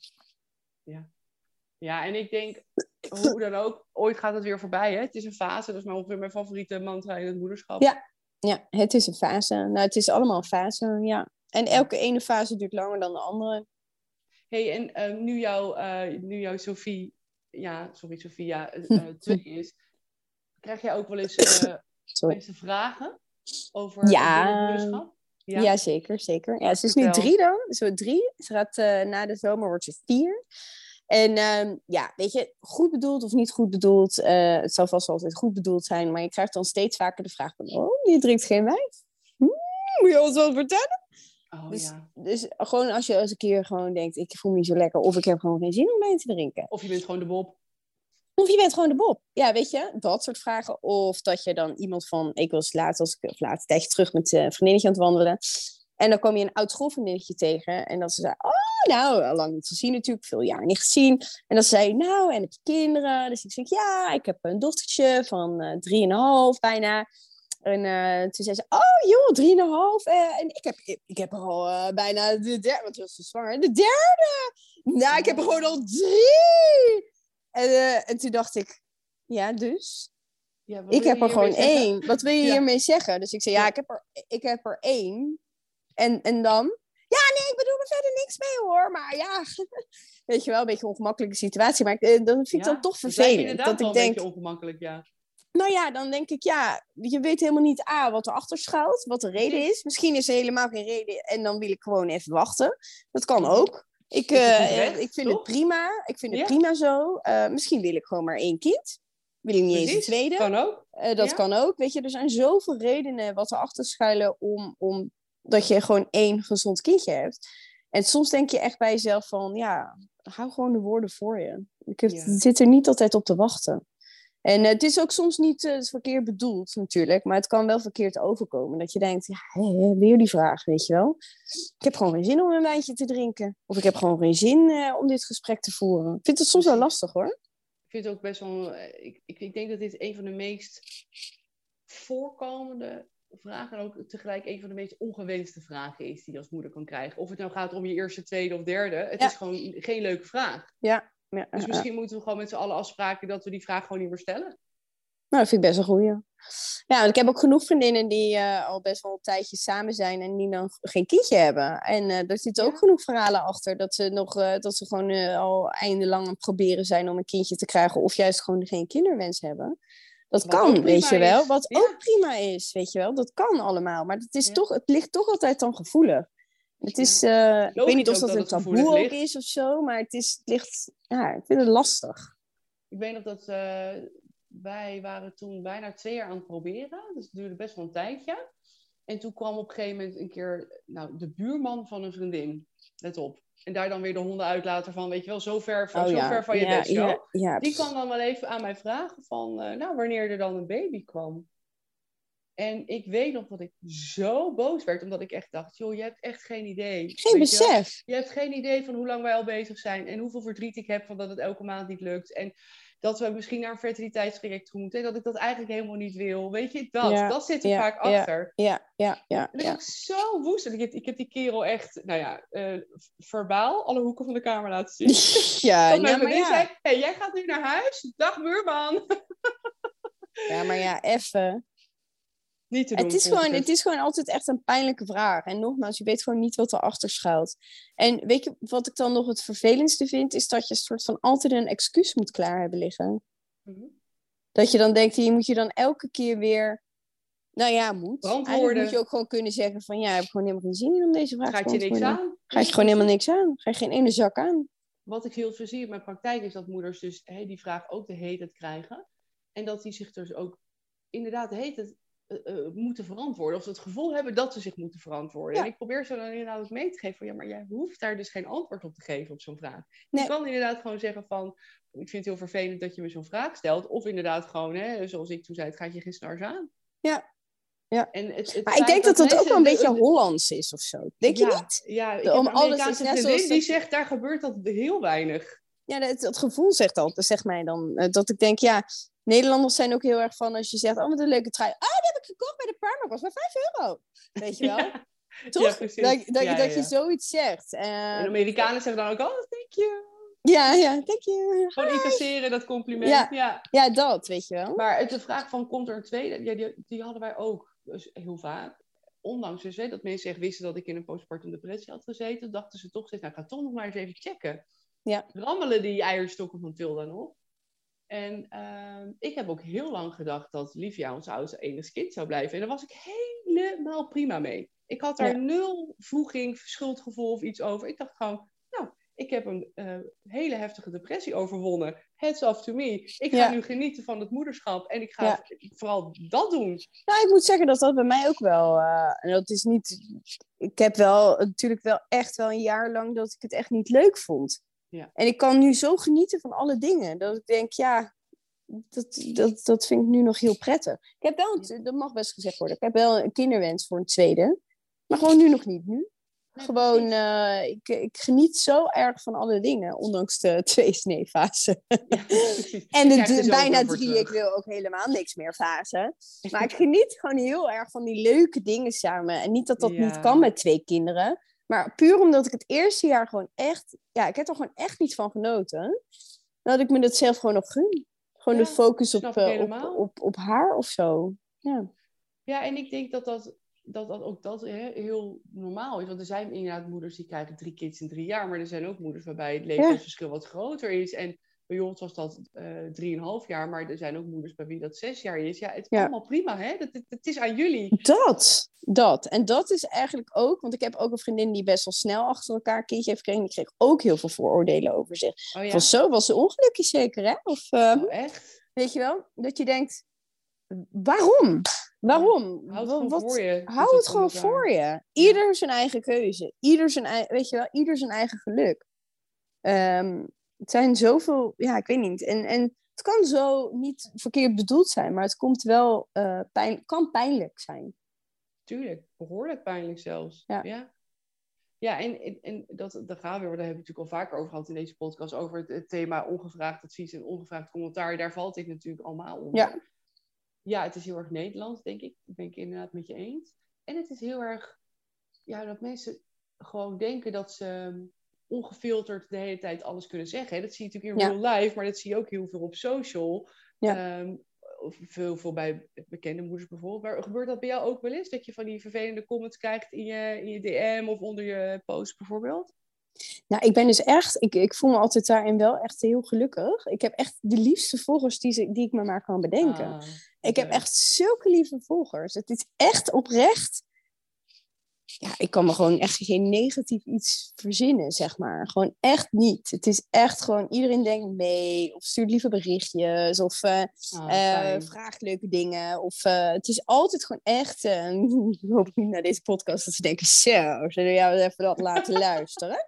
Ja, en ik denk, hoe dan ook, ooit gaat het weer voorbij. Hè? Het is een fase, dat is maar ongeveer mijn favoriete mantra in het moederschap. Ja. Ja, het is een fase. Nou, het is allemaal een fase, ja. En elke ene fase duurt langer dan de andere. Hey, en eh, nu, jouw, eh, nu jouw Sophie, ja, sorry Sophia, eh, eh, twee is, krijg jij ook wel eens eh, mensen vragen over Ja. moederschap? Ja, zeker, zeker. Ja, ze is nu drie dan. Wordt drie. Ze gaat eh, na de zomer wordt ze vier. En ehm, ja, weet je, goed bedoeld of niet goed bedoeld. eh, het zal vast altijd goed bedoeld zijn. Maar je krijgt dan steeds vaker de vraag van... Oh, je drinkt geen wijn? Hmm, moet je ons wat vertellen? Oh, Dus- ja. Dus gewoon als je eens een keer gewoon denkt... Ik voel me niet zo lekker. Of ik heb gewoon geen zin om wijn te drinken. Of je bent gewoon de Bob. Of je bent gewoon de Bob. Ja, weet je, dat soort vragen. Of dat je dan iemand van, ik was laatst, als ik of laatst een tijdje terug met eh, een vriendinnetje aan het wandelen. En dan kwam je een oud schoolvriendinnetje tegen. En dat ze zei, oh, nou, al lang niet gezien natuurlijk, veel jaar niet gezien. En dan zei nou, en heb je kinderen? Dus ik zeg, ja, ik heb een dochtertje van eh drieënhalf bijna. En eh, toen zei ze, oh joh, drieënhalf. eh en ik heb, ik, ik heb er al eh, bijna de derde, want toen was ze zwanger. De derde! Nou, ik heb er gewoon al drie! En, eh, en toen dacht ik, ja, dus? Ja, Ik heb er gewoon zeggen? één. Wat wil je Ja. hiermee zeggen? Dus ik zei, ja, ik heb er, ik heb er één. En, en dan? Ja, nee, ik bedoel er verder niks mee hoor. Maar ja, weet je wel, een beetje een ongemakkelijke situatie. Maar ik, eh, dat vind ik Ja, dan toch vervelend. Dat wel ik een denk, beetje ongemakkelijk, ja. Nou ja, dan denk ik, ja, je weet helemaal niet A, wat erachter schuilt, wat de reden is. Misschien is er helemaal geen reden en dan wil ik gewoon even wachten. Dat kan ook. Ik, eh, recht, ik vind toch? het prima. Ik vind het Ja. prima zo. Eh, misschien wil ik gewoon maar één kind. Wil ik niet eens een tweede. Kan ook. Eh, dat Ja. kan ook. Weet je, er zijn zoveel redenen wat erachter schuilen om, om dat je gewoon één gezond kindje hebt. En soms denk je echt bij jezelf van, ja, hou gewoon de woorden voor je. Ik heb, Ja. zit er niet altijd op te wachten. En eh, het is ook soms niet eh, verkeerd bedoeld natuurlijk, maar het kan wel verkeerd overkomen. Dat je denkt, ja, weer die vraag, weet je wel. Ik heb gewoon geen zin om een wijntje te drinken. Of ik heb gewoon geen zin eh, om dit gesprek te voeren. Ik vind het soms wel lastig hoor. Ik vind het ook best wel. Ik, ik, ik denk dat dit een van de meest voorkomende vragen. En ook tegelijk een van de meest ongewenste vragen is die je als moeder kan krijgen. Of het nou gaat om je eerste, tweede of derde. Het Ja. is gewoon geen leuke vraag. Ja, ja, ja. misschien moeten we gewoon met z'n allen afspraken dat we die vraag gewoon niet meer stellen. Nou, dat vind ik best een goeie. Ja, ik heb ook genoeg vriendinnen die eh, al best wel een tijdje samen zijn en die dan geen kindje hebben. En eh er zitten ook genoeg verhalen achter dat ze nog eh, dat ze gewoon al eindelang aan het proberen zijn om een kindje te krijgen, of juist gewoon geen kinderwens hebben. Dat Wat kan, weet je wel. is. Wat Ja. ook prima is, weet je wel. Dat kan allemaal. Maar het, is Ja. toch, het ligt toch altijd dan gevoelig. Het Ja. is, eh, ik weet niet of dat dat een het taboe ook ligt. is of zo, maar het, is, het ligt, ja, ik vind het lastig. Ik weet nog dat eh, wij waren toen bijna twee jaar aan het proberen. Dus het duurde best wel een tijdje. En toen kwam op een gegeven moment een keer nou, de buurman van een vriendin. Let op. En daar dan weer de honden uitlaten van, weet je wel, zo ver van, zo ver van je Oh ja, ja. Die kwam dan wel even aan mij vragen van, eh, nou, wanneer er dan een baby kwam. En ik weet nog dat ik zo boos werd, omdat ik echt dacht, joh, je hebt echt geen idee. Geen Weet je besef. Je hebt geen idee van hoe lang wij al bezig zijn en hoeveel verdriet ik heb van dat het elke maand niet lukt. En dat we misschien naar een fertiliteitstraject toe moeten. En dat ik dat eigenlijk helemaal niet wil. Weet je, dat, Ja, dat zit er ja, vaak ja, achter. Ja, ja, ja. En ik ja. ben zo woest. En ik heb, ik heb die kerel echt, nou ja, eh, verbaal alle hoeken van de kamer laten zien. Ja, Dat nou, mijn maar ja. zei, hey, jij gaat nu naar huis? Dag buurman. ja, maar ja, even. Niet te doen. Het is, gewoon, het is gewoon altijd echt een pijnlijke vraag. En nogmaals, je weet gewoon niet wat erachter schuilt. En weet je wat ik dan nog het vervelendste vind? Is dat je een soort van altijd een excuus moet klaar hebben liggen. Mhm. Dat je dan denkt, hier moet je dan elke keer weer... Nou ja, moet. Eigenlijk Verantwoorden. moet je ook gewoon kunnen zeggen van... Ja, ik heb gewoon helemaal geen zin in om deze vraag te Gaat je niks aan? Gaat je gewoon helemaal niks aan. Ga je geen ene zak aan. wat ik heel veel zie in mijn praktijk is dat moeders dus die vraag ook de heet het krijgen. En dat die zich dus ook inderdaad de heet het eh, moeten verantwoorden. Of het gevoel hebben dat ze zich moeten verantwoorden. Ja. En ik probeer ze dan inderdaad mee te geven van ja, maar jij hoeft daar dus geen antwoord op te geven op zo'n vraag. Nee. Je kan inderdaad gewoon zeggen van ik vind het heel vervelend dat je me zo'n vraag stelt. Of inderdaad gewoon, hè, zoals ik toen zei, het gaat je geen snars aan. Ja. Ja. En het, het Maar ik denk dat dat ook wel een beetje Hollands is of zo. Denk je niet? Ja, ik om alles- is net zoals die zegt, daar gebeurt dat heel weinig. Ja, het, het gevoel zegt al, zeg mij dan. eh, Dat ik denk, ja, Nederlanders zijn ook heel erg van als je zegt, oh, wat een leuke trui. Oh, die heb ik gekocht bij de Primark, was maar 5 euro. Weet je wel? Ja. Toch? Ja, dat dat, Ja, dat je zoiets zegt. En Eh, Amerikanen zeggen dan ook, oh, thank you. ja, ja, denk je. Gewoon incasseren, dat compliment. Ja. Ja. Ja, dat, weet je wel. Maar de vraag van, komt er een tweede? Ja, die, die hadden wij ook dus heel vaak. Ondanks dus hè, dat mensen echt wisten dat ik in een postpartum depressie had gezeten, dachten ze toch steeds, nou, ik ga toch nog maar eens even checken. Ja. Rammelen die eierstokken van Tilda nog? En ehm, ik heb ook heel lang gedacht dat Livia ons oudste enigste kind zou blijven. En daar was ik helemaal prima mee. Ik had daar Ja. nul voeging, schuldgevoel of iets over. Ik dacht gewoon, nou, ik heb een eh, hele heftige depressie overwonnen. Heads off to me. Ik ga Ja. nu genieten van het moederschap en ik ga Ja. vooral dat doen. Nou, ik moet zeggen dat dat bij mij ook wel. eh, en dat is niet. Ik heb wel natuurlijk wel echt wel een jaar lang dat ik het echt niet leuk vond. Ja. En ik kan nu zo genieten van alle dingen. Dat ik denk, ja, dat, dat, dat vind ik nu nog heel prettig. Ik heb wel, een- dat mag best gezegd worden, ik heb wel een kinderwens voor een tweede. Maar gewoon nu nog niet. Nu. Nee, Gewoon, eh, ik, ik geniet zo erg van alle dingen, ondanks de twee sneefase. Ja, precies. En de bijna drie, terug. ik wil ook helemaal niks meer fase. Maar ik geniet gewoon heel erg van die leuke dingen samen. En niet dat dat niet kan met twee kinderen. Maar puur omdat ik het eerste jaar gewoon echt... Ja, ik heb er gewoon echt niet van genoten. Dat ik me dat zelf gewoon nog gun. Gewoon Ja, de focus op, eh, op, op, op haar of zo. Ja. Ja, en ik denk dat dat, dat, dat ook dat hè, heel normaal is. Want er zijn inderdaad moeders die krijgen drie kids in drie jaar. Maar er zijn ook moeders waarbij het leeftijdsverschil wat groter is. En bij ons was dat uh, drieënhalf jaar, maar er zijn ook moeders bij wie dat zes jaar is. Ja, het is Ja. allemaal prima, hè? Dat, het, het is aan jullie. Dat, dat. En dat is eigenlijk ook, want ik heb ook een vriendin die best wel snel achter elkaar kindje heeft gekregen. Die kreeg ook heel veel vooroordelen over zich. Oh ja, Van zo was ze ongelukkig zeker, hè? Of eh, oh, echt? weet je wel, dat je denkt, waarom? Waarom? Houd het Wa- gewoon wat- voor je. Hou het gewoon voor je. Ieder zijn eigen keuze. Ieder zijn, weet je wel, ieder zijn eigen geluk. Ehm, het zijn zoveel, ja, ik weet niet. En, en het kan zo niet verkeerd bedoeld zijn, maar het komt wel, eh, pijn, kan pijnlijk zijn. Tuurlijk, behoorlijk pijnlijk zelfs. Ja. ja. Ja, en, en, dat, daar gaan we weer, daar hebben we natuurlijk al vaker over gehad in deze podcast, over het, het thema ongevraagd advies en ongevraagd commentaar. Daar valt ik natuurlijk allemaal onder. Ja. Ja, het is heel erg Nederlands, denk ik. Dat ben ik inderdaad met je eens. En het is heel erg, ja, dat mensen gewoon denken dat ze ongefilterd de hele tijd alles kunnen zeggen. Dat zie je natuurlijk in Ja. real life, maar dat zie je ook heel veel op social. Ja. Ehm, of veel, veel bij bekende moeders bijvoorbeeld. Maar gebeurt dat bij jou ook wel eens? Dat je van die vervelende comments krijgt in je, in je DM of onder je post bijvoorbeeld? Nou, ik ben dus echt, ik, ik voel me altijd daarin wel echt heel gelukkig. Ik heb echt de liefste volgers die, ze, die ik me maar kan bedenken. Ah, ik heb echt zulke lieve volgers. Het is echt oprecht. Ja, ik kan me gewoon echt geen negatief iets verzinnen, zeg maar. Gewoon echt niet. Het is echt gewoon, iedereen denkt mee. Of stuurt lieve berichtjes. Of eh, Ah, eh, vraagt leuke dingen. Of eh, het is altijd gewoon echt. ik hoop niet naar deze podcast dat ze denken: zo, zullen we jou even dat laten luisteren?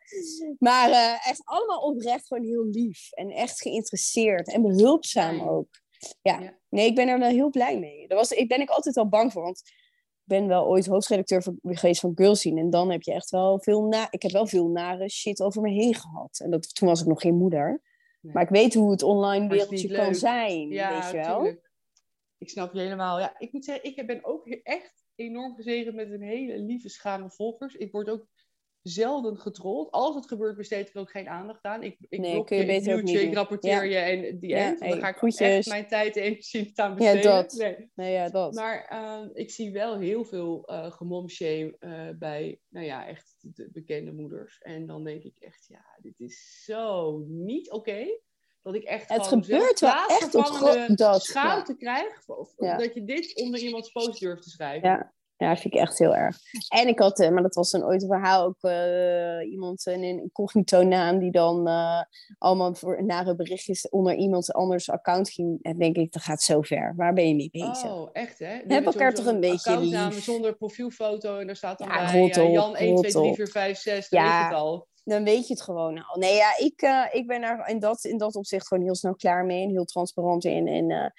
Maar echt allemaal oprecht gewoon heel lief. En echt geïnteresseerd. En behulpzaam ook. Ja. Ja. nee, ik ben er wel heel blij mee. Daar was, ik ben ik altijd al bang voor. Want ben wel ooit hoofdredacteur geweest van Girlscene. En dan heb je echt wel veel na. Ik heb wel veel nare shit over me heen gehad. En dat, toen was ik nog geen moeder. Nee. Maar ik weet hoe het online wereldje kan leuk. zijn. Ja, weet je wel? tuurlijk. Ik snap je helemaal. Ja, ik moet zeggen, ik ben ook echt enorm gezegend met een hele lieve schare volgers. Ik word ook zelden getrold. Als het gebeurt, besteed ik er ook geen aandacht aan. Ik, ik Nee, kun je je, ik beter ook mute niet je, ik rapporteer Ja. je en die Ja, end. hey, dan ga ik echt mijn tijd en energie aan besteden. dat. Nee. Nee, ja, dat. Maar eh, ik zie wel heel veel eh gemomshame eh, bij, nou ja, echt de bekende moeders. En dan denk ik echt, ja, dit is zo niet oké. Dat ik echt Het gebeurt wel echt op dat, schaamte krijg. Of, Ja. Dat je dit onder iemands post durft te schrijven. Ja. Ja, vind ik echt heel erg. En ik had, eh, maar dat was dan ooit een verhaal, ook eh, iemand, een incognito naam, die dan eh, allemaal voor nare berichtjes onder iemand anders account ging. En denk ik, dat gaat zo ver. Waar ben je mee bezig? Oh, echt hè? Heb hebben elkaar toch een beetje lief. zonder profielfoto en daar staat dan Ja, bij Jan 1, 2, rot 3, op. 4, 5, 6, dan Ja. weet het al. Dan weet je het gewoon al. Nee, ja, ik, ik ben daar in dat, in dat opzicht gewoon heel snel klaar mee en heel transparant in. En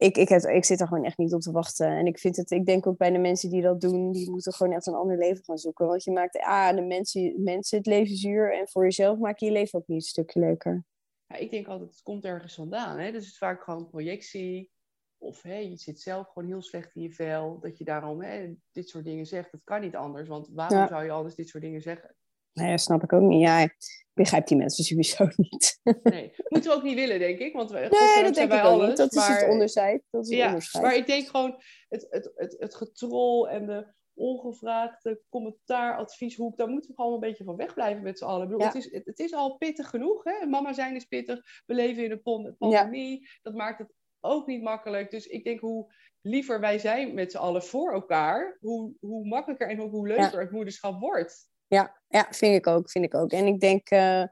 ik, ik, heb, ik zit er gewoon echt niet op te wachten. En ik vind het, ik denk ook bij de mensen die dat doen, die moeten gewoon echt een ander leven gaan zoeken. Want je maakt ah, de mensen, mensen het leven zuur en voor jezelf maak je je leven ook niet een stukje leuker. Ja, ik denk altijd, het komt ergens vandaan. Hè? Dus het is vaak gewoon projectie. Of hè, je zit zelf gewoon heel slecht in je vel. Dat je daarom hè, dit soort dingen zegt. Dat kan niet anders. Want waarom Ja. zou je anders dit soort dingen zeggen? Nou ja, snap ik ook niet. Ja, ik begrijp die mensen sowieso niet. Nee, moeten we ook niet willen, denk ik. Want we, Nee, dat denk ik alles, niet. Dat is het onderscheid. Dat is het Ja, onderscheid. maar ik denk gewoon het, het, het, het getrol en de ongevraagde commentaar, advieshoek, daar moeten we gewoon een beetje van wegblijven met z'n allen. Ik bedoel, Ja. het, is, het, het is al pittig genoeg. Hè? Mama zijn is pittig. We leven in een pan- pandemie. Dat maakt het ook niet makkelijk. Dus ik denk hoe liever wij zijn met z'n allen voor elkaar, hoe, hoe makkelijker en ook hoe leuker het moederschap wordt. Ja, ja, vind ik ook, vind ik ook. En ik denk, eh,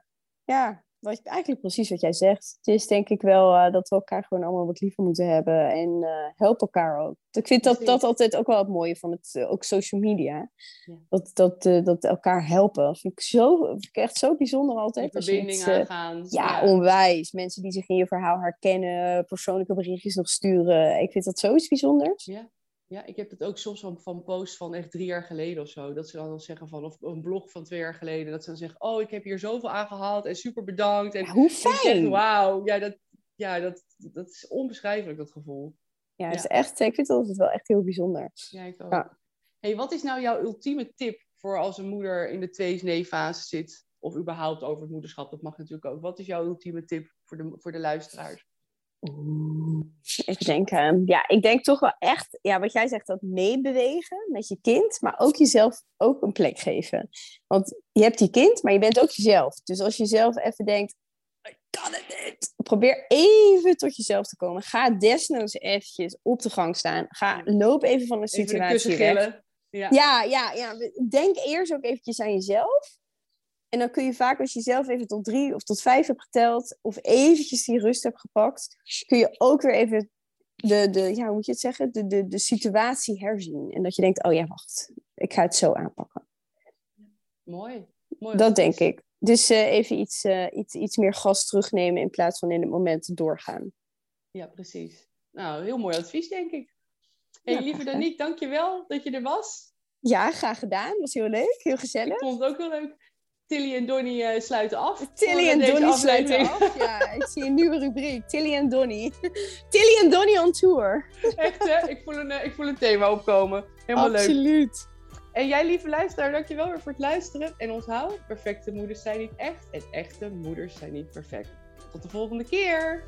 ja, wat, eigenlijk precies wat jij zegt. Het is denk ik wel eh, dat we elkaar gewoon allemaal wat liever moeten hebben en eh help elkaar ook. Ik vind dat, dat altijd ook wel het mooie van het, ook social media. Ja. Dat, dat, dat elkaar helpen. Dat vind ik, zo, vind ik echt zo bijzonder altijd. als je verbinding aangaan. ja, onwijs. Mensen die zich in je verhaal herkennen, persoonlijke berichtjes nog sturen. Ik vind dat zoiets bijzonders. Ja. Ja, ik heb het ook soms van, van posts van echt drie jaar geleden of zo. Dat ze dan zeggen van, of een blog van twee jaar geleden. Dat ze dan zeggen, oh, ik heb hier zoveel aan gehaald en super bedankt. En Ja, hoe fijn! wauw, ja, dat, ja dat, dat is onbeschrijfelijk, dat gevoel. Ja, het is echt, ik vind dat altijd wel echt heel bijzonder. Ja, ik ook. Ja. Hey, wat is nou jouw ultieme tip voor als een moeder in de twees-nee-fase zit? Of überhaupt over het moederschap, dat mag natuurlijk ook. Wat is jouw ultieme tip voor de, voor de luisteraars? Even denken. Ja, ik denk toch wel echt, ja, wat jij zegt, dat meebewegen met je kind, maar ook jezelf ook een plek geven. Want je hebt die kind, maar je bent ook jezelf. Dus als je zelf even denkt, kan het niet. Probeer even tot jezelf te komen. Ga desnoods eventjes op de gang staan. Ga, loop even van de situatie weg. Ja. ja. Ja, ja, Denk eerst ook eventjes aan jezelf. En dan kun je vaak, als je zelf even tot drie of tot vijf hebt geteld, of eventjes die rust hebt gepakt, kun je ook weer even de, de ja, hoe moet je het zeggen, de, de, de situatie herzien. En dat je denkt, oh ja, wacht, ik ga het zo aanpakken. Mooi. Mooi dat denk ik. Dus uh, even iets, uh, iets, iets meer gas terugnemen in plaats van in het moment doorgaan. Ja, precies. Nou, heel mooi advies, denk ik. Hey, ja, lieve Danique, dankjewel dat je er was. Ja, graag gedaan. Was heel leuk, heel gezellig. Ik vond het ook heel leuk. Tilly en Donny uh, sluiten af. Tilly en Donny sluiten af. Ja, ik zie een nieuwe rubriek. Tilly en Donny. Tilly en Donny on tour. Echt hè? Ik voel een, ik voel een thema opkomen. Helemaal leuk. Absoluut. En jij, lieve luisteraar, dankjewel weer voor het luisteren. En onthoud, perfecte moeders zijn niet echt en echte moeders zijn niet perfect. Tot de volgende keer!